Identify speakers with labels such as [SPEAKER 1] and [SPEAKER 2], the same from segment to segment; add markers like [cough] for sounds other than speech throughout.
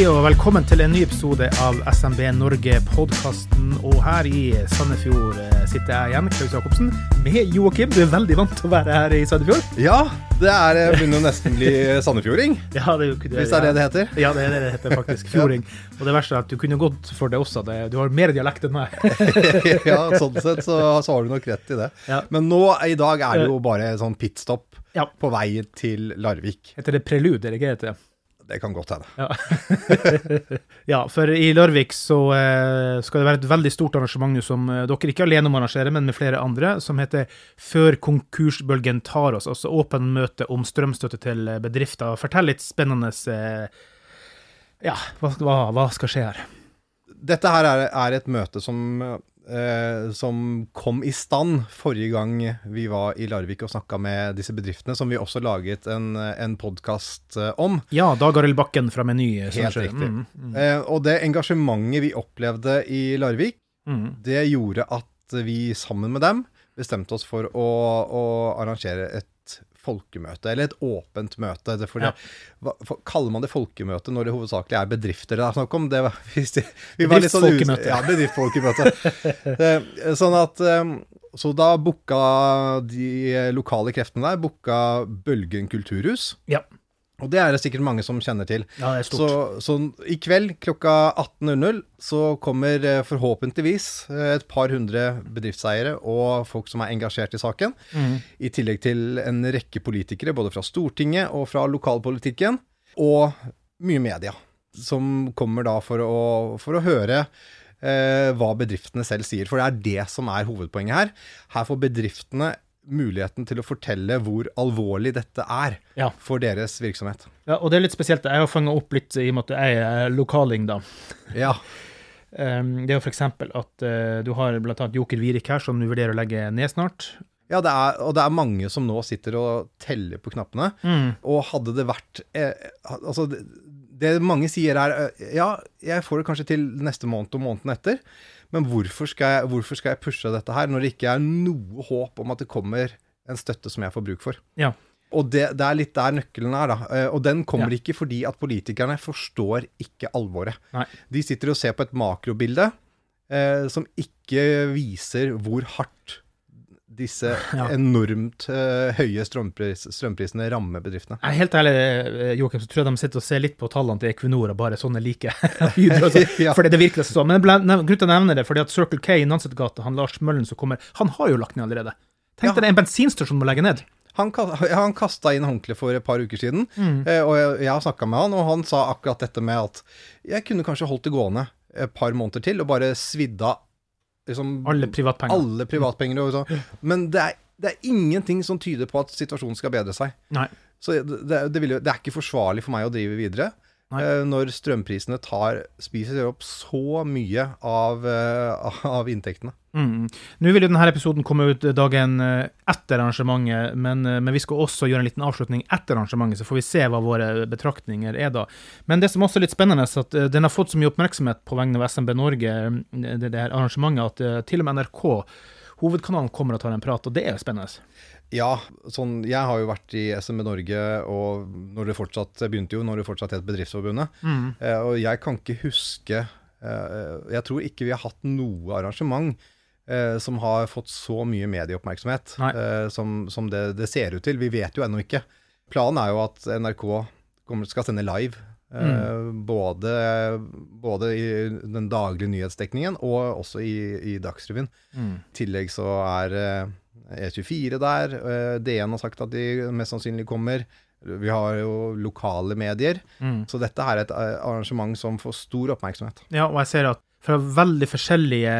[SPEAKER 1] Hei og velkommen til en ny episode av SMB Norge-podkasten. Og her i Sandefjord eh, sitter jeg igjen, Klaus Jacobsen, med Joakim. Du er veldig vant til å være her i Sandefjord?
[SPEAKER 2] Ja, det er, eh, begynner nesten å bli sandefjording. [laughs]
[SPEAKER 1] Ja, det det,
[SPEAKER 2] Hvis det er det det heter.
[SPEAKER 1] Ja, det er det det heter faktisk. Fjording. [laughs] Og det verste er at du kunne gått for det også. Det, du har mer dialekt enn meg. [laughs]
[SPEAKER 2] ja, sånn sett så, så har du nok rett i det.
[SPEAKER 1] Ja.
[SPEAKER 2] Men nå i dag er det jo bare sånn pitstop
[SPEAKER 1] Ja.
[SPEAKER 2] på vei til Larvik.
[SPEAKER 1] Heter det prelude, eller hva heter det?
[SPEAKER 2] Det kan godt hende.
[SPEAKER 1] Ja. [laughs] ja, for i Larvik så eh, skal det være et veldig stort arrangement som eh, dere ikke alene må arrangere, men med flere andre, som heter Før konkursbølgen tar oss. Altså åpen møte om strømstøtte til eh, bedrifter. Fortell litt spennende Ja, hva, hva, hva skal skje her?
[SPEAKER 2] Dette her er, er et møte som, eh, som kom i stand forrige gang vi var i Larvik og snakka med disse bedriftene, som vi også laget en, en podkast om.
[SPEAKER 1] Ja, Dag Arild Bakken fra Meny.
[SPEAKER 2] Helt riktig.
[SPEAKER 1] Mm, mm,
[SPEAKER 2] Eh, og det engasjementet vi opplevde i Larvik,
[SPEAKER 1] mm.
[SPEAKER 2] det gjorde at vi sammen med dem bestemte oss for å, å arrangere et folkemøte, eller et åpent møte. Det, for
[SPEAKER 1] Ja.
[SPEAKER 2] det, hva, for, kaller man det folkemøte når det hovedsakelig er bedrifter det er snakk om? Det var, [laughs] hvis det, vi var litt sånn
[SPEAKER 1] Bedriftsfolkemøte.
[SPEAKER 2] Ja, bedriftsfolkemøte. [laughs] Eh, sånn at eh, Så da booka de lokale kreftene der booka Bølgen kulturhus.
[SPEAKER 1] Ja.
[SPEAKER 2] Og det er det sikkert mange som kjenner til.
[SPEAKER 1] ja, det er stort.
[SPEAKER 2] Så, så i kveld klokka 18.00 så kommer eh, forhåpentligvis eh, et par hundre bedriftseiere og folk som er engasjert i saken,
[SPEAKER 1] Mm.
[SPEAKER 2] i tillegg til en rekke politikere både fra Stortinget og fra lokalpolitikken, og mye media, som kommer da for å, for å høre eh, hva bedriftene selv sier. For det er det som er hovedpoenget her. Her får bedriftene muligheten til å fortelle hvor alvorlig dette er
[SPEAKER 1] Ja.
[SPEAKER 2] for deres virksomhet.
[SPEAKER 1] Ja, og det er litt spesielt. Jeg har fanga opp litt i og med at jeg er lokaling, da.
[SPEAKER 2] Ja.
[SPEAKER 1] Um, det er jo f.eks. at uh, du har bl.a. Joker Virik her, som du vurderer å legge ned snart.
[SPEAKER 2] Ja, det er, og det er mange som nå sitter og teller på knappene. Og hadde det vært eh, Altså, det, det mange sier er eh, Ja, jeg får det kanskje til neste måned og måneden etter, men hvorfor skal, jeg, hvorfor skal jeg pushe dette her når det ikke er noe håp om at det kommer en støtte som jeg får bruk for?
[SPEAKER 1] Ja.
[SPEAKER 2] Og det, det er litt der nøkkelen er, da. Eh, Og den kommer
[SPEAKER 1] Ja.
[SPEAKER 2] ikke fordi at politikerne forstår ikke alvoret.
[SPEAKER 1] Nei.
[SPEAKER 2] De sitter og ser på et makrobilde eh, som ikke viser hvor hardt disse [laughs]
[SPEAKER 1] Ja.
[SPEAKER 2] enormt uh, høye strømpris, strømprisene rammer bedriftene.
[SPEAKER 1] Jeg er helt ærlig, eh, Joakim, så tror jeg de sitter og ser litt på tallene til Equinor og bare sånne like [laughs] [laughs] altså.
[SPEAKER 2] Ja.
[SPEAKER 1] For det, virker sånn. Men jeg ble- nev- grunn til å nevne det, fordi at Circle K i Nansetgata, han Lars Møllen som kommer, han har jo lagt ned allerede. Tenk deg det, en bensinstasjon må legge ned.
[SPEAKER 2] Han, han kasta inn håndkleet for et par uker siden,
[SPEAKER 1] Mm.
[SPEAKER 2] eh, og jeg, jeg har snakka med han, og han sa akkurat dette med at jeg kunne kanskje holdt det gående et par måneder til, og bare svidd av liksom,
[SPEAKER 1] Alle privatpenger.
[SPEAKER 2] alle privatpenger. Og sånn. Men det er, det er ingenting som tyder på at situasjonen skal bedre seg.
[SPEAKER 1] Nei.
[SPEAKER 2] Så det, det, vil, det er ikke forsvarlig for meg å drive videre.
[SPEAKER 1] Nei.
[SPEAKER 2] eh, Når strømprisene tar, spiser opp så mye av, eh, av inntektene.
[SPEAKER 1] Mm. Nå vil jo denne episoden komme ut dagen eh, etter arrangementet, men, men vi skal også gjøre en liten avslutning etter arrangementet, så får vi se hva våre betraktninger er da. Men det som også er litt spennende, er at den har fått så mye oppmerksomhet på vegne av SMB Norge, det, det her arrangementet, at til og med NRK, hovedkanalen, kommer og tar en prat, og det er jo spennende.
[SPEAKER 2] Ja, sånn, jeg har jo vært i SMB Norge, og når det fortsatt begynte jo når det fortsatt het Bedriftsforbundet.
[SPEAKER 1] Mm.
[SPEAKER 2] Eh, og jeg kan ikke huske eh, Jeg tror ikke vi har hatt noe arrangement eh, som har fått så mye medieoppmerksomhet eh, som, som det, det ser ut til. Vi vet jo ennå ikke. Planen er jo at NRK kommer, skal sende live. Mm. både, både i den daglige nyhetsdekningen og også i, i Dagsrevyen.
[SPEAKER 1] Mm.
[SPEAKER 2] I tillegg så er eh, E24 der. eh, DN har sagt at de mest sannsynlig kommer. Vi har jo lokale medier.
[SPEAKER 1] Mm.
[SPEAKER 2] Så dette her er et eh, arrangement som får stor oppmerksomhet.
[SPEAKER 1] Ja, og jeg ser at fra veldig forskjellige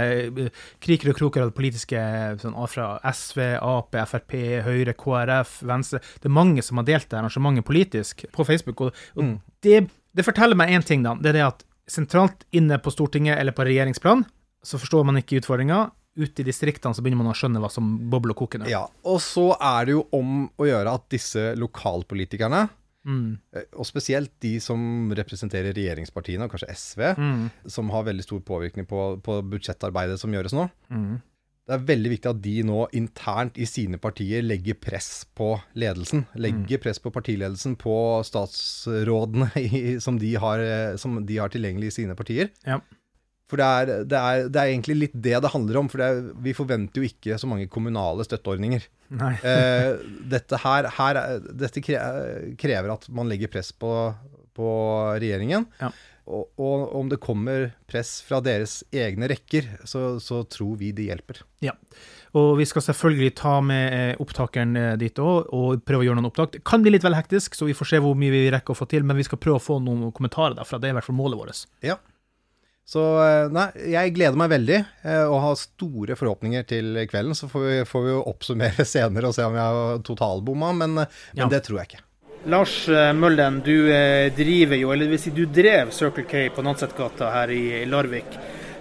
[SPEAKER 1] eh, kriker og kroker av det politiske, sånn, fra SV, Ap, Frp, Høyre, KrF, Venstre Det er mange som har delt det arrangementet politisk på Facebook. Og, og
[SPEAKER 2] Mm.
[SPEAKER 1] det, det forteller meg én ting, da. Det er det at sentralt inne på Stortinget eller på regjeringsplan, så forstår man ikke utfordringa. Ute i distriktene så begynner man å skjønne hva som bobler og koker.
[SPEAKER 2] Ja, Og så er det jo om å gjøre at disse lokalpolitikerne,
[SPEAKER 1] Mm.
[SPEAKER 2] eh, og spesielt de som representerer regjeringspartiene, og kanskje SV,
[SPEAKER 1] Mm.
[SPEAKER 2] som har veldig stor påvirkning på, på budsjettarbeidet som gjøres nå,
[SPEAKER 1] Mm.
[SPEAKER 2] det er veldig viktig at de nå internt i sine partier legger press på ledelsen. Legger
[SPEAKER 1] Mm.
[SPEAKER 2] press på partiledelsen, på statsrådene [laughs] i, som, de har, eh, som de har tilgjengelig i sine partier.
[SPEAKER 1] Ja.
[SPEAKER 2] For det er, det, er, det er egentlig litt det det handler om. For er, vi forventer jo ikke så mange kommunale støtteordninger. [laughs] Eh, dette her, her er- dette kre- krever at man legger press på, på regjeringen.
[SPEAKER 1] Ja.
[SPEAKER 2] Og, og om det kommer press fra deres egne rekker, så, så tror vi det hjelper.
[SPEAKER 1] Ja. Og vi skal selvfølgelig ta med eh, opptakeren eh, dit òg, og prøve å gjøre noen opptak. Det kan bli litt vel hektisk, så vi får se hvor mye vi rekker å få til, men vi skal prøve å få noen kommentarer derfra. Det er i hvert fall målet vårt.
[SPEAKER 2] Ja. Så eh, nei, jeg gleder meg veldig eh, og har store forhåpninger til kvelden. Så får vi, får vi jo oppsummere [laughs] senere og se om jeg har totalbomma, men, men
[SPEAKER 1] Ja.
[SPEAKER 2] det tror jeg ikke.
[SPEAKER 1] Lars eh, Møllen, du eh, driver jo, eller det vil si du drev Circle K på Nansetgata her i i Larvik.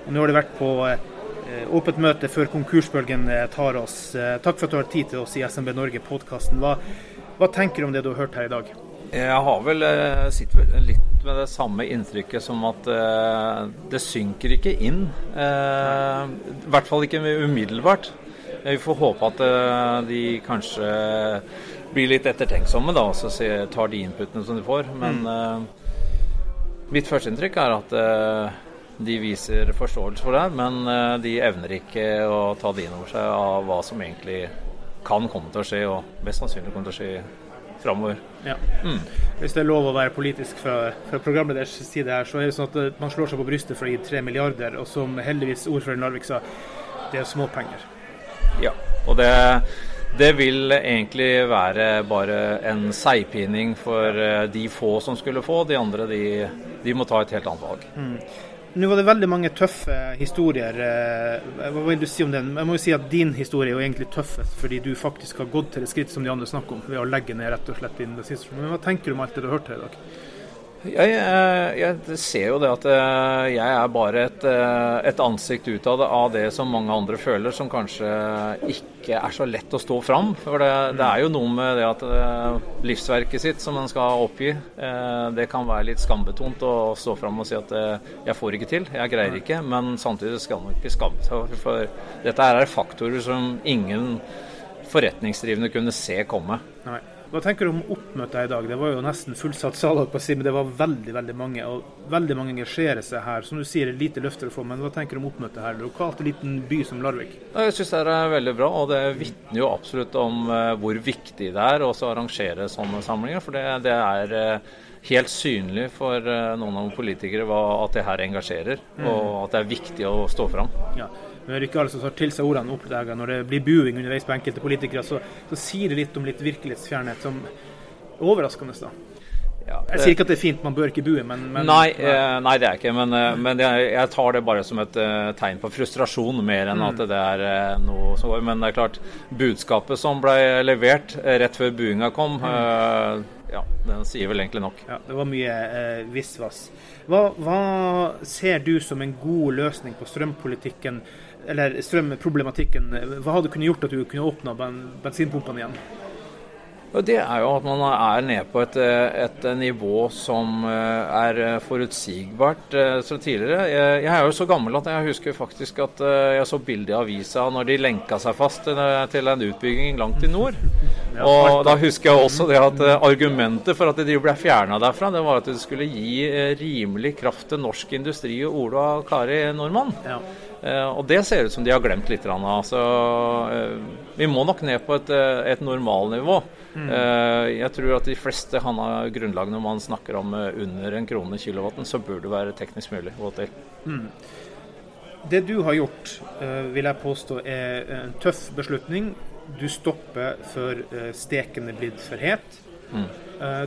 [SPEAKER 1] Nå har du vært på eh, åpent møte før konkursbølgen eh, tar oss. Eh, Takk for at du har tid til oss i SMB Norge-podkasten. Hva, hva tenker du om det du har hørt her i dag?
[SPEAKER 3] Jeg har vel sittet litt med det samme inntrykket som at eh, det synker ikke inn. Eh, I hvert fall ikke umiddelbart. Eh, Vi får håpe at eh, de kanskje blir litt ettertenksomme da, og så tar de inputene som de får. Men mm. mitt førsteinntrykk er at eh, de viser forståelse for det, men eh, de evner ikke å ta det inn over seg av hva som egentlig kan komme til å skje, og mest sannsynlig kommer til å skje framover.
[SPEAKER 1] Ja. Hvis det er lov å være politisk fra, fra programleders side her, så er det sånn at eh, man slår seg på brystet for å gi tre milliarder, og som heldigvis ordføreren Larvik sa, det er småpenger.
[SPEAKER 3] Ja, og det, det vil egentlig være bare en seigpining for eh, de få som skulle få. De andre de, de må ta et helt annet valg.
[SPEAKER 1] Nå var det veldig mange tøffe historier. eh, Hva vil du si om den? Jeg må jo si at din historie er jo egentlig tøffest, fordi du faktisk har gått til et skritt som de andre snakker om, ved å legge ned rett og slett din. Men hva tenker du om alt det du har hørt her i dag?
[SPEAKER 3] Jeg, eh, jeg ser jo det at eh, jeg er bare et, eh, et ansikt utad av, det som mange andre føler, som kanskje ikke er så lett å stå fram. For det, det er jo noe med det at livsverket sitt som en skal oppgi, det kan være litt skambetont å stå fram og si at jeg får ikke til, jeg greier ikke. Men samtidig skal man ikke skamme seg, for dette er faktorer som ingen forretningsdrivende kunne se komme.
[SPEAKER 1] Nei. Hva tenker du om oppmøtet i dag? Det var jo nesten fullsatt sal, men det var veldig veldig mange. Og veldig mange engasjerer seg her. Som du sier, det er lite løfter å få, men hva tenker du om oppmøtet her? Lokalt en liten by som Larvik.
[SPEAKER 3] Jeg syns det er veldig bra, og det vitner jo absolutt om eh, hvor viktig det er å arrangere sånne samlinger. For det, det er eh, helt synlig for eh, noen av politikere at det her engasjerer, og at det er viktig å stå fram.
[SPEAKER 1] Ja. Det ikke alle som tar til seg ordene oppdaga. Når det blir buing underveis på enkelte politikere, så, så sier det litt om litt virkelighetsfjernhet som er overraskende. da.
[SPEAKER 3] Ja,
[SPEAKER 1] Jeg sier ikke at det er fint, man bør ikke bue, men, men
[SPEAKER 3] Nei, eh, nei, det er ikke, men, eh, men jeg, jeg tar det bare som et eh, tegn på frustrasjon, mer enn at det er eh, noe som går. Men det er klart, budskapet som ble levert eh, rett før buinga kom, eh, ja, den sier vel egentlig nok.
[SPEAKER 1] Ja, det var mye visvas. Hva, hva ser du som en god løsning på strømpolitikken, eller strømproblematikken? Hva hadde kunne gjort at du kunne åpna bensinpumpene igjen?
[SPEAKER 3] Det er jo at man er nede på et, eh, et nivå som eh, er forutsigbart. som tidligere, jeg, jeg er jo så gammel at jeg husker faktisk at eh, jeg så bilde i avisa når de lenka seg fast til til en utbygging langt i nord. [laughs] Og da husker jeg også det at eh, argumentet for at de ble fjerna derfra, det var at det skulle gi eh, rimelig kraft til norsk industri og Ola Kari Nordmann.
[SPEAKER 1] Ja.
[SPEAKER 3] Uh, og det ser ut som de har glemt litt. Rann, Altså, uh, vi må nok ned på et, eh, et normalnivå. Eh, jeg tror at de fleste han har grunnlag når man snakker om eh, under en krone kilowatten, så burde det være teknisk mulig å få til.
[SPEAKER 1] Det du har gjort, eh, vil jeg påstå er en tøff beslutning. Du stopper før steken er blitt for het. Mm.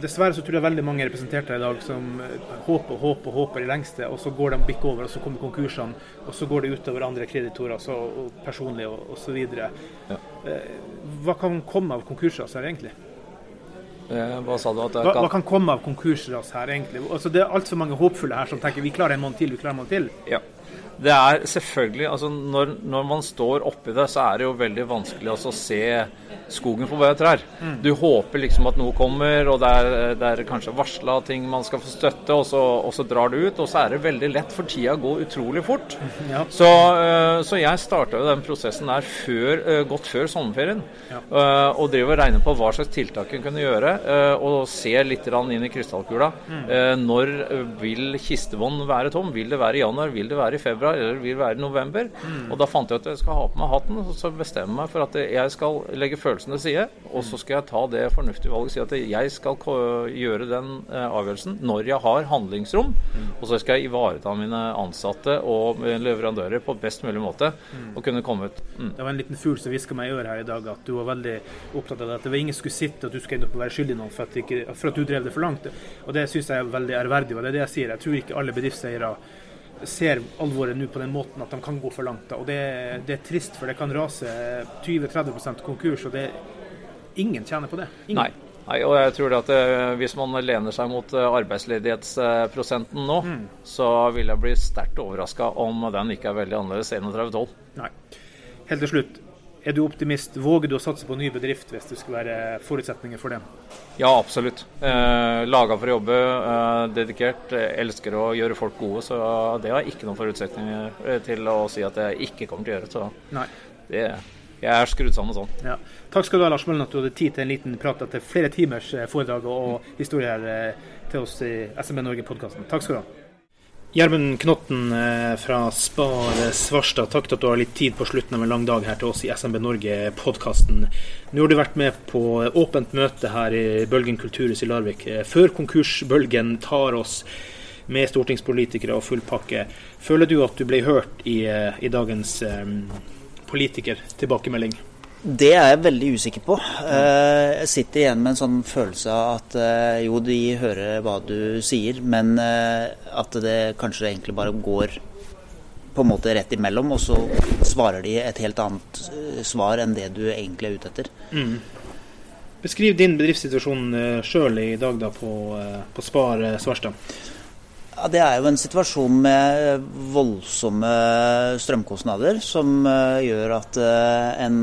[SPEAKER 1] Dessverre så tror jeg veldig mange representerte i dag som håper og håper og håper i lengste, og så går de bikk over, og så kommer konkursene, og så går det utover andre kreditorer, så, og personlig og osv.
[SPEAKER 3] Ja.
[SPEAKER 1] Hva kan komme av konkursras her, egentlig?
[SPEAKER 3] Eh, hva sa du? at det
[SPEAKER 1] Hva,
[SPEAKER 3] kan-
[SPEAKER 1] hva kan komme av konkursras her, egentlig? Altså, det er altfor mange håpfulle her som tenker vi klarer en måned til, vi klarer en måned til.
[SPEAKER 3] Ja. Det er selvfølgelig altså når, når, man står oppi det, så er det jo veldig vanskelig altså, å se skogen for bare trær. Mm. Du håper liksom at noe kommer, og det er, det er kanskje varsla ting man skal få støtte, og så, og så, drar det ut. Og så er det veldig lett, for tida går utrolig fort. [laughs] Ja. Så, uh, så, jeg starta jo den prosessen der før, uh, godt før sommerferien. Ja. Uh, og driver og regner på hva slags tiltak en kunne gjøre, og ser litt inn i krystallkula. Mm. når vil Kistevån være tom? Vil det være i januar? Vil det være i februar? Eller vil være i november? Mm. Og da fant jeg ut at jeg skal ha på meg hatten, og så bestemmer jeg meg for at jeg skal legge følelsene til side. Og så skal jeg ta det fornuftige valget, og si at jeg skal gjøre den avgjørelsen når jeg har handlingsrom. Mm. Og så skal jeg ivareta mine ansatte og leverandører på best mulig måte. Mm. Og kunne komme ut.
[SPEAKER 1] Mm. Det var en liten fugl som hviska meg i øret her i dag at du var veldig opptatt av det. At det var ingen skulle sitte at du skulle ende opp være skyldig noen for at, ikke, for at du drev det for langt. Og det syns jeg er veldig ærverdig. Og det er det jeg sier. Jeg tror ikke alle bedriftseiere ser alvoret nå på den måten at de kan gå for langt. Og det, det er trist, for det kan rase 20-30% konkurs, og det, ingen tjener på det. Ingen.
[SPEAKER 3] Nei. Nei, og jeg tror at uh, Hvis man lener seg mot uh, arbeidsledighetsprosenten nå, mm. så vil jeg bli sterkt overraska om den ikke er veldig annerledes 31-12.
[SPEAKER 1] Nei. Helt til slutt, er du optimist? Våger du å satse på ny bedrift hvis det skulle være forutsetninger for det?
[SPEAKER 3] Ja, absolutt. Eh, laga for å jobbe, eh, dedikert, eh, elsker å gjøre folk gode. Så det har jeg ikke noen forutsetninger eh, til å si at jeg ikke kommer til å gjøre. Så Nei. det, jeg er skrudd sammen sånn.
[SPEAKER 1] Ja. Takk skal du ha, Lars Møllen, at du hadde tid til en liten prat etter flere timers eh, foredrag og historier til oss i SMB Norge-podkasten. Takk skal du ha. Gjermund Knotten eh, fra Spar Svarstad, takk til at du har litt tid på slutten av en lang dag her til oss i SMB Norge-podkasten. Nå har du vært med på åpent møte her i Bølgen kulturhus i Larvik. Eh, før konkursbølgen tar oss med stortingspolitikere og full pakke, føler du at du ble hørt i, eh, i dagens um, politikertilbakemelding?
[SPEAKER 4] Det er jeg veldig usikker på. Eh, jeg sitter igjen med en sånn følelse av at eh, jo, de hører hva du sier, men eh, at det kanskje egentlig bare går på en måte rett imellom, og så svarer de et helt annet svar enn det du egentlig er ute etter. Mm.
[SPEAKER 1] Beskriv din bedriftssituasjon sjøl i dag da på, på Spar Svarstad.
[SPEAKER 4] Ja, Det er jo en situasjon med voldsomme strømkostnader som uh, gjør at uh, en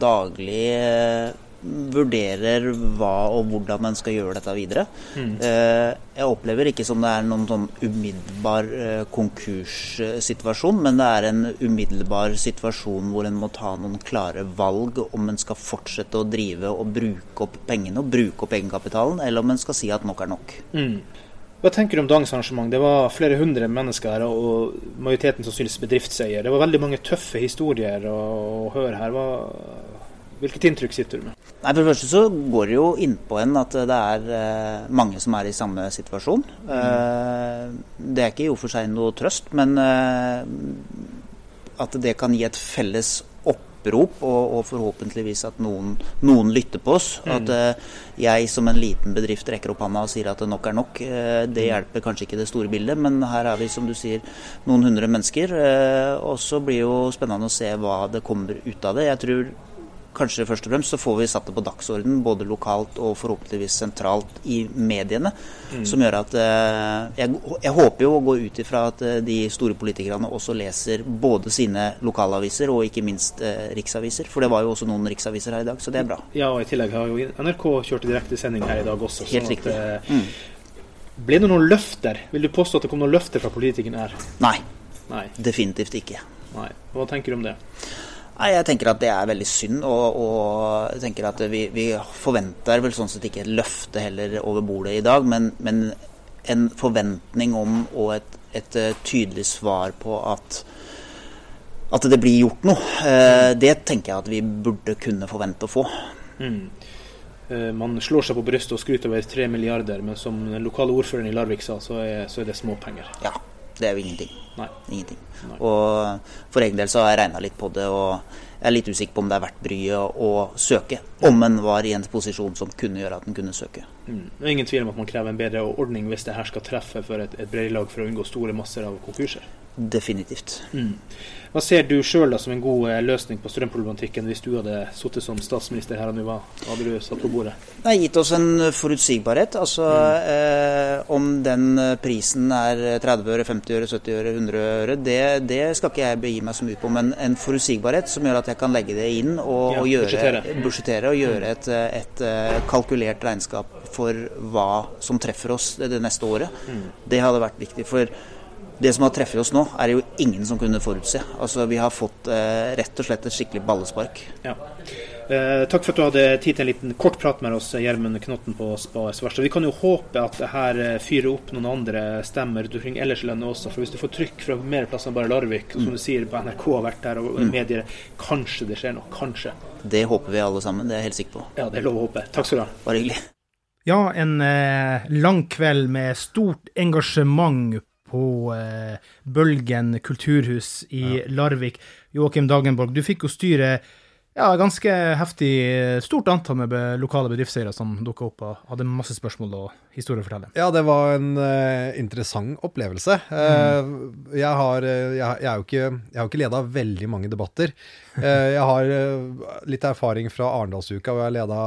[SPEAKER 4] daglig uh, vurderer hva og hvordan en skal gjøre dette videre. Mm. jeg opplever ikke som det er noen sånn umiddelbar konkurssituasjon, men det er en umiddelbar situasjon hvor en må ta noen klare valg om en skal fortsette å drive og bruke opp pengene og bruke opp egenkapitalen, eller om en skal si at nok er nok. Mm.
[SPEAKER 1] Hva tenker du om dagens arrangement? Det var flere hundre mennesker her, og majoriteten sannsynligvis bedriftseier. Det var veldig mange tøffe historier å, å høre her. Hva, hvilket inntrykk sitter du med?
[SPEAKER 4] Nei, For det første så går det jo innpå en at det er eh, mange som er i samme situasjon. Mm. Eh, det er ikke i og for seg noe trøst, men eh, at det kan gi et felles opprop, og, og forhåpentligvis at noen, noen, lytter på oss. Mm. At uh, jeg som en liten bedrift rekker opp handa og sier at nok er nok. Uh, det mm. hjelper kanskje ikke det store bildet, men her er vi som du sier noen hundre mennesker. Uh, og så blir det jo spennende å se hva det kommer ut av det. Jeg tror kanskje først og fremst så får vi satt det på dagsorden både lokalt og forhåpentligvis sentralt i mediene. Mm. Som gjør at eh, jeg, jeg, håper jo å gå ut ifra at eh, de store politikerne også leser både sine lokalaviser og ikke minst eh, riksaviser. For det var jo også noen riksaviser her i dag, så det er bra.
[SPEAKER 1] Ja, og i tillegg har jo NRK kjørt direktesending her i dag også.
[SPEAKER 4] Helt sånn riktig. At, mm.
[SPEAKER 1] Ble det noen løfter? Vil du påstå at det kom noen løfter fra politikerne her?
[SPEAKER 4] Nei. Nei. Definitivt ikke.
[SPEAKER 1] Nei. Hva tenker du om det?
[SPEAKER 4] Nei, Jeg tenker at det er veldig synd. Og, og jeg tenker at vi, vi, forventer vel sånn sett ikke et løfte heller over bordet i dag, men, men en forventning om og et, et, eh, tydelig svar på at, at det blir gjort noe. Eh, det tenker jeg at vi burde kunne forvente å få. Mm.
[SPEAKER 1] Eh, man slår seg på brystet og skryter over tre milliarder, men som den lokale ordføreren i Larvik sa, så er, så er det småpenger.
[SPEAKER 4] Ja, det er jo ingenting. Nei. Ingenting. Nei. Og for egen del så har jeg regna litt på det, og jeg er litt usikker på om det er verdt bryet å søke, om en var i en posisjon som kunne gjøre at en kunne søke.
[SPEAKER 1] Mm. Det er ingen tvil om at man krever en bedre ordning hvis det her skal treffe for et, et breddelag for å unngå store masser av konkurser.
[SPEAKER 4] Definitivt.
[SPEAKER 1] Mm. Hva ser du sjøl som en god eh, løsning på strømproblematikken hvis du hadde sittet som statsminister her og nå? Hva hadde du satt på bordet?
[SPEAKER 4] Det har gitt oss en forutsigbarhet. Altså mm. eh, om den prisen er 30 øre, 50 øre, 70 øre, 100 øre, det, det, skal ikke jeg begi meg så mye på. Men en forutsigbarhet som gjør at jeg kan legge det inn og, ja, og gjøre, budsjettere og gjøre et, et, et, eh, kalkulert regnskap for hva som treffer oss det, det neste året. Mm. Det hadde vært viktig. for det som har treffet oss nå, er det jo ingen som kunne forutse. Altså, Vi har fått eh, rett og slett et skikkelig ballespark.
[SPEAKER 1] Ja. Eh, takk for at du hadde tid til en liten kort prat med oss, Gjermund Knotten på Spa Svarstad. Vi kan jo håpe at det her eh, fyrer opp noen andre stemmer rundt omkring ellers i landet også. For hvis du får trykk fra mer plasser enn bare Larvik, og som mm. du sier på NRK har vært der, og mm. medier, kanskje det skjer noe. Kanskje.
[SPEAKER 4] Det håper vi alle sammen, det er jeg helt sikker på.
[SPEAKER 1] Ja, det er lov å håpe. Takk skal du ha.
[SPEAKER 4] Bare hyggelig.
[SPEAKER 1] Ja, en eh, lang kveld med stort engasjement på eh, Bølgen kulturhus i. Larvik. Joakim Dagenborg, du fikk jo styre ja, ganske heftig stort antall med lokale bedriftseiere som dukka opp og hadde masse spørsmål og historier å fortelle.
[SPEAKER 2] Ja, det var en uh, interessant opplevelse. Mm. Uh, jeg, har, uh, jeg, jeg, er jo ikke, jeg har ikke leda veldig mange debatter. jeg har litt erfaring fra Arendalsuka, hvor jeg leda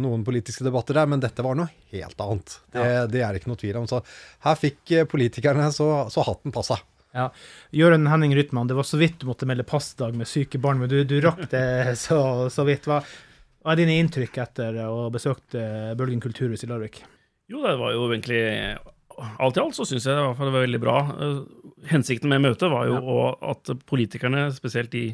[SPEAKER 2] noen politiske debatter der, men dette var noe helt annet. Det, ja. det er det ikke noe tvil om. Så her fikk politikerne så, så hatten passa.
[SPEAKER 1] Ja. Jørund Henning Rytman, det var så vidt du måtte melde passdag med syke barn, men du, du rakk det [laughs] så, så vidt. Hva, hva, er dine inntrykk etter å ha besøkt eh, Bølgen kulturhus i Larvik?
[SPEAKER 5] Jo, det var jo egentlig Alt i alt så syns jeg det var veldig bra. Eh, hensikten med møtet var jo ja. at politikerne, spesielt de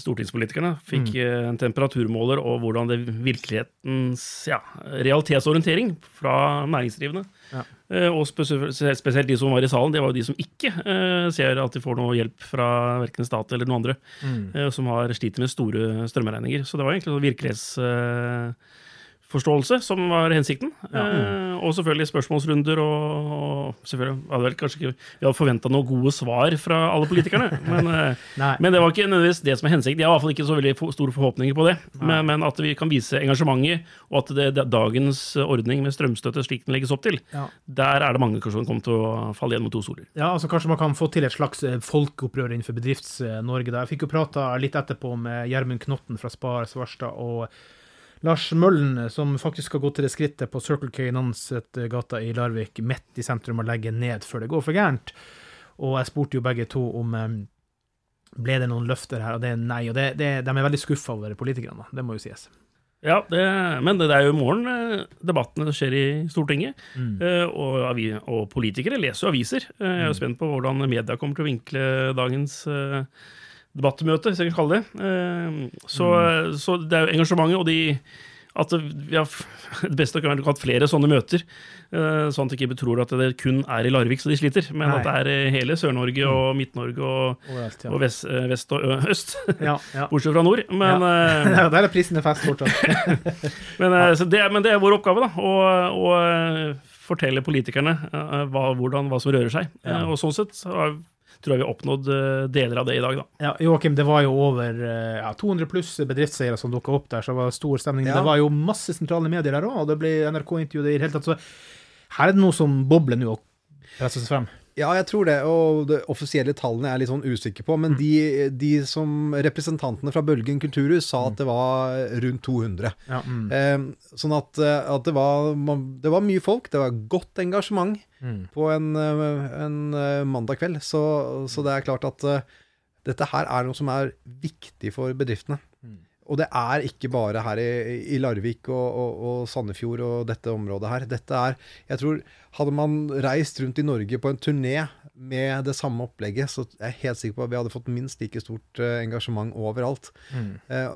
[SPEAKER 5] stortingspolitikerne fikk mm. Eh, en temperaturmåler og hvordan det virkelighetens ja, realitetsorientering fra næringsdrivende. Ja. Eh, og spesielt de som var i salen, det var jo de som ikke eh, ser at de får noe hjelp fra verken stat eller noen andre, mm. som har sliter med store strømregninger. Så det var egentlig sånn virkelighets... Forståelse som var hensikten. Ja. Eh, og selvfølgelig spørsmålsrunder og, og selvfølgelig hadde vel kanskje ikke Vi hadde forventa noen gode svar fra alle politikerne, [laughs] men, eh, men, det var ikke nødvendigvis det som er hensikten. Jeg har i hvert fall ikke så veldig store forhåpninger på det. Men, men, at vi kan vise engasjementet, og at det, det, dagens ordning med strømstøtte slik den legges opp til, ja. der er det mange som kommer til å falle igjen med to soler.
[SPEAKER 1] Ja, altså Kanskje man kan få til et slags eh, folkeopprør innenfor Bedrifts-Norge. Jeg fikk jo prata litt etterpå med Gjermund Knotten fra Spar Svarstad. og Lars Møllen, som faktisk skal gå til det skrittet på Circle K Nanset-gata i Larvik, midt i sentrum, og legge ned før det går for gærent. Og jeg spurte jo begge to om um, ble det noen løfter her, og det er nei. Og det, det, de er veldig skuffa over politikerne, det må jo sies.
[SPEAKER 5] Ja, det, men det er jo i morgen eh, debattene skjer i Stortinget. Mm. Eh, og, og, politikere leser jo aviser. Eh, jeg er jo mm. spent på hvordan media kommer til å vinkle dagens debattmøte, hvis jeg kan kalle det. Eh, så, mm. så, det er jo engasjementet og de at vi har, [laughs] Det beste kan være hatt flere sånne møter, eh, sånn at de ikke tror at det kun er i Larvik så de sliter, men Nei. at det er hele Sør-Norge og mm. Midt-Norge og, Overalt, ja. og vest, eh, vest, og [laughs] øst. Ja, ja. [laughs] Bortsett fra nord. Men,
[SPEAKER 1] ja. Der er prisene fest fortsatt.
[SPEAKER 5] men, det, men, det, er vår oppgave, da. Å fortelle politikerne hva, hvordan, hva som rører seg. Og sånn sett så har tror jeg vi har oppnådd eh, deler av det i dag, da.
[SPEAKER 1] Ja, Joakim, det var jo over eh, ja, 200 pluss bedriftseiere som dukka opp der, så det var stor stemning. Ja. Det var jo masse sentrale medier der òg, og det ble NRK-intervju i det hele tatt. Så her er det noe som bobler nå og presses frem.
[SPEAKER 2] Ja, jeg tror det. Og de offisielle tallene er jeg litt sånn usikker på. Men mm. de, de, som representantene fra Bølgen kulturhus sa at mm. det var rundt 200. Ja, mm. eh, sånn at, eh, at det, var, det, var, mye folk. Det var godt engasjement mm. på en, eh, en, eh, mandag kveld. Så, så, det er klart at uh, dette her er noe som er viktig for bedriftene. Mm. Og det er ikke bare her i, i Larvik og, og, og, Sandefjord og dette området her. Dette er Jeg tror hadde man reist rundt i Norge på en turné med det samme opplegget, så jeg er jeg helt sikker på at vi hadde fått minst like stort uh, engasjement overalt. Mm. Uh,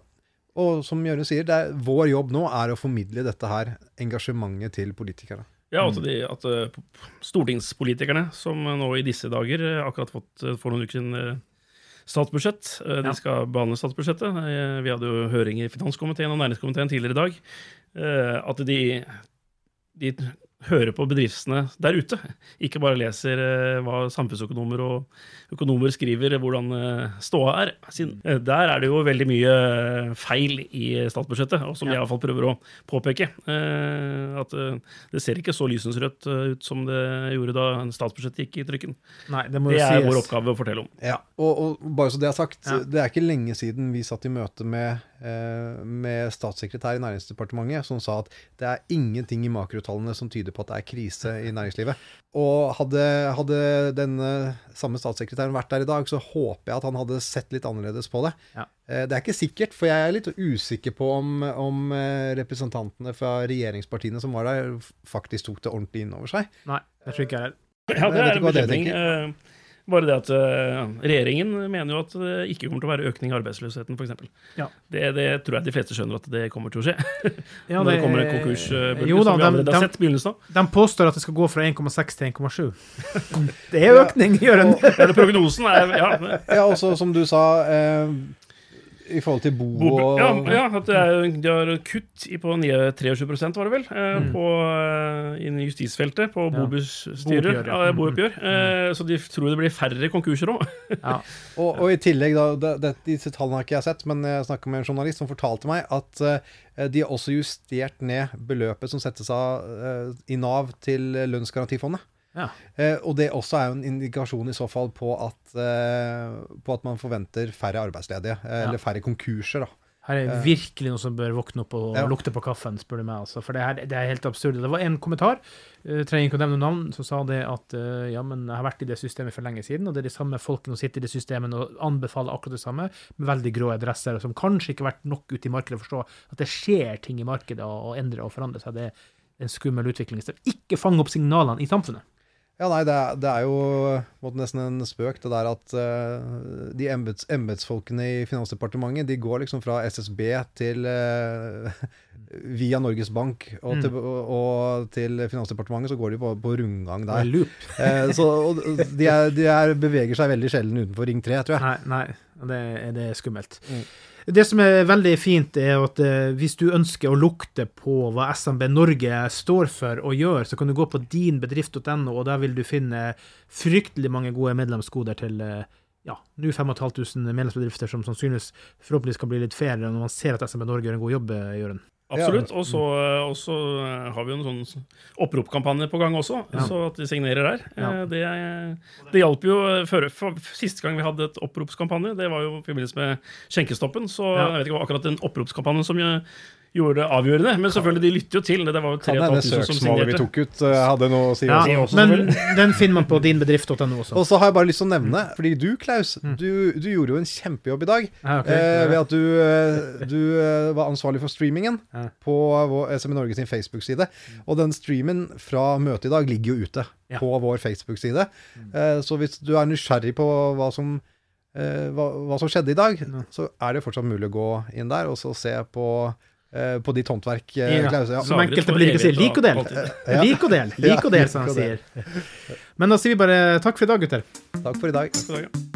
[SPEAKER 2] og som Jørund sier, er, vår jobb nå er å formidle dette her, engasjementet til politikerne.
[SPEAKER 5] Ja, altså de, at uh, stortingspolitikerne, som nå i disse dager akkurat fått for noen uker siden statsbudsjett. Eh, de skal behandle statsbudsjettet. Eh, vi hadde jo høring i finanskomiteen og næringskomiteen tidligere i dag. Eh, at de, de hører på bedriftene der ute. Ikke bare leser eh, hva samfunnsøkonomer og økonomer skriver, hvordan eh, ståa er. Eh, der er det jo veldig mye feil i statsbudsjettet, og som jeg i hvert fall prøver å påpeke. Eh, at det ser ikke så lysensrødt ut som det gjorde da statsbudsjettet gikk i trykken.
[SPEAKER 1] Nei, det må
[SPEAKER 5] Det
[SPEAKER 1] jo
[SPEAKER 5] er
[SPEAKER 1] sies.
[SPEAKER 5] vår oppgave å fortelle om.
[SPEAKER 2] Ja, og, og bare så det er sagt,
[SPEAKER 1] Ja.
[SPEAKER 2] det er ikke lenge siden vi satt i møte med, med statssekretær i Næringsdepartementet som sa at det er ingenting i makrotallene som tyder på at det er krise i næringslivet. Og hadde, hadde denne samme statssekretæren vært der i dag, så håper jeg at han hadde sett litt annerledes på det.
[SPEAKER 1] Ja.
[SPEAKER 2] Eh, det er ikke sikkert, for jeg er litt usikker på om, om eh, representantene fra regjeringspartiene som var der, faktisk tok det ordentlig inn over seg.
[SPEAKER 1] Nei, det tror ikke jeg heller.
[SPEAKER 5] Ja, det er
[SPEAKER 2] ikke
[SPEAKER 5] en bekymring. Bare det at eh, regjeringen mener jo at det ikke kommer til å være økning i arbeidsløsheten, f.eks.
[SPEAKER 1] Ja.
[SPEAKER 5] Det, det tror jeg de fleste skjønner at det kommer til å skje.
[SPEAKER 1] Ja, [laughs]
[SPEAKER 5] Når det kommer en konkursbølge,
[SPEAKER 1] Jo da,
[SPEAKER 5] som vi
[SPEAKER 1] de,
[SPEAKER 5] har sett begynnelsen av.
[SPEAKER 1] de påstår at det skal gå fra 1,6 til 1,7. [laughs] Det er økning, Jørund.
[SPEAKER 5] ja, prognosen er ja,
[SPEAKER 2] Ja, også som du sa, eh, i forhold til bo
[SPEAKER 5] Bo,
[SPEAKER 2] og
[SPEAKER 5] ja, ja, at det er, de har kutt i på 9, 23% var det vel, eh,
[SPEAKER 1] Mm.
[SPEAKER 5] på, eh, innen justisfeltet, på
[SPEAKER 1] Ja.
[SPEAKER 5] bobussstyrer,
[SPEAKER 1] Booppgjør, ja.
[SPEAKER 5] booppgjør. Eh, så de tror det blir færre konkurser òg. [laughs]
[SPEAKER 1] Ja.
[SPEAKER 2] Og, og i tillegg, da, det, det, disse tallene har ikke jeg sett, men jeg snakka med en journalist som fortalte meg at de har også justert ned beløpet som settes av i Nav til lønnsgarantifondet.
[SPEAKER 1] Ja.
[SPEAKER 2] Eh, og det også er jo en indikasjon i så fall på at, eh, på at man forventer færre arbeidsledige, eh,
[SPEAKER 1] Ja.
[SPEAKER 2] eller færre konkurser, da.
[SPEAKER 1] Her er virkelig noe som bør våkne opp og
[SPEAKER 2] Ja.
[SPEAKER 1] lukte på kaffen, spør du meg. Altså. For det, her, det er helt absurd. Det var en kommentar, uh, trenger ikke å nevne navn, som sa det at eh, ja, men jeg har vært i det systemet for lenge siden, og det er de samme folkene som sitter i det systemet og anbefaler akkurat det samme, med veldig grå adresser, og som kanskje ikke har vært nok ute i markedet å forstå at det skjer ting i markedet og, og endrer og forandrer seg. Det er en skummel utvikling. Så ikke fang opp signalene i samfunnet.
[SPEAKER 2] Ja, nei, det er, det er jo nesten en spøk, det der at uh, de embets, embetsfolkene i Finansdepartementet, de går liksom fra SSB til uh, [laughs] Via Norges Bank og,
[SPEAKER 1] Mm.
[SPEAKER 2] til, og, til Finansdepartementet, så går de på, på rundgang der. [laughs] Eh, så de, er, de er, beveger seg veldig sjelden utenfor Ring 3, tror jeg.
[SPEAKER 1] Nei, nei det, det er skummelt.
[SPEAKER 2] Mm.
[SPEAKER 1] Det som er veldig fint, er at eh, hvis du ønsker å lukte på hva SMB Norge står for og gjør, så kan du gå på dinbedrift.no, og der vil du finne fryktelig mange gode medlemskoder til eh, ja, nå 5500 medlemsbedrifter som sannsynligvis forhåpentligvis kan bli litt fair når man ser at SMB Norge gjør en god jobb, eh, Jørund.
[SPEAKER 5] Absolutt. Og så eh, har vi jo en sånn oppropkampanje på gang også,
[SPEAKER 1] Ja.
[SPEAKER 5] så at de signerer der.
[SPEAKER 1] Ja.
[SPEAKER 5] Eh, Det, det hjalp jo eh, før, for, Siste gang vi hadde et oppropskampanje, det var jo i forbindelse med skjenkestoppen. Så
[SPEAKER 1] Ja.
[SPEAKER 5] jeg vet ikke var akkurat den oppropskampanjen som eh, gjorde det avgjørende. Men selvfølgelig, de lytter jo til. Det, det var jo
[SPEAKER 2] Kan som
[SPEAKER 5] 3500 som
[SPEAKER 2] søksmålet vi tok ut, eh, hadde noe å si.
[SPEAKER 1] Ja,
[SPEAKER 2] også.
[SPEAKER 1] men den finner man på dinbedrift.no også.
[SPEAKER 2] Og så har jeg bare lyst til å nevne, fordi du, Klaus,
[SPEAKER 1] Mm.
[SPEAKER 2] du, du gjorde jo en kjempejobb i dag.
[SPEAKER 1] Ja, okay.
[SPEAKER 2] Eh, ved at du, eh, du eh, var ansvarlig for streamingen
[SPEAKER 1] Ja.
[SPEAKER 2] på vår, SME Norge sin Facebook-side. Og den streamen fra møtet i dag ligger jo ute på vår Facebook-side. Eh, så hvis du er nysgjerrig på hva som, hva, hva som skjedde i dag, så er det fortsatt mulig å gå inn der og så se på, på ditt håndverk, eh,
[SPEAKER 1] Ja.
[SPEAKER 2] Ja.
[SPEAKER 1] Som enkelte politikere sier, [laughs] lik og del.
[SPEAKER 2] Ja.
[SPEAKER 1] Lik og del, lik og del, som han sier. Men da sier vi bare takk for i dag, gutter.
[SPEAKER 2] Takk for i dag.
[SPEAKER 5] Takk for i dag, ja.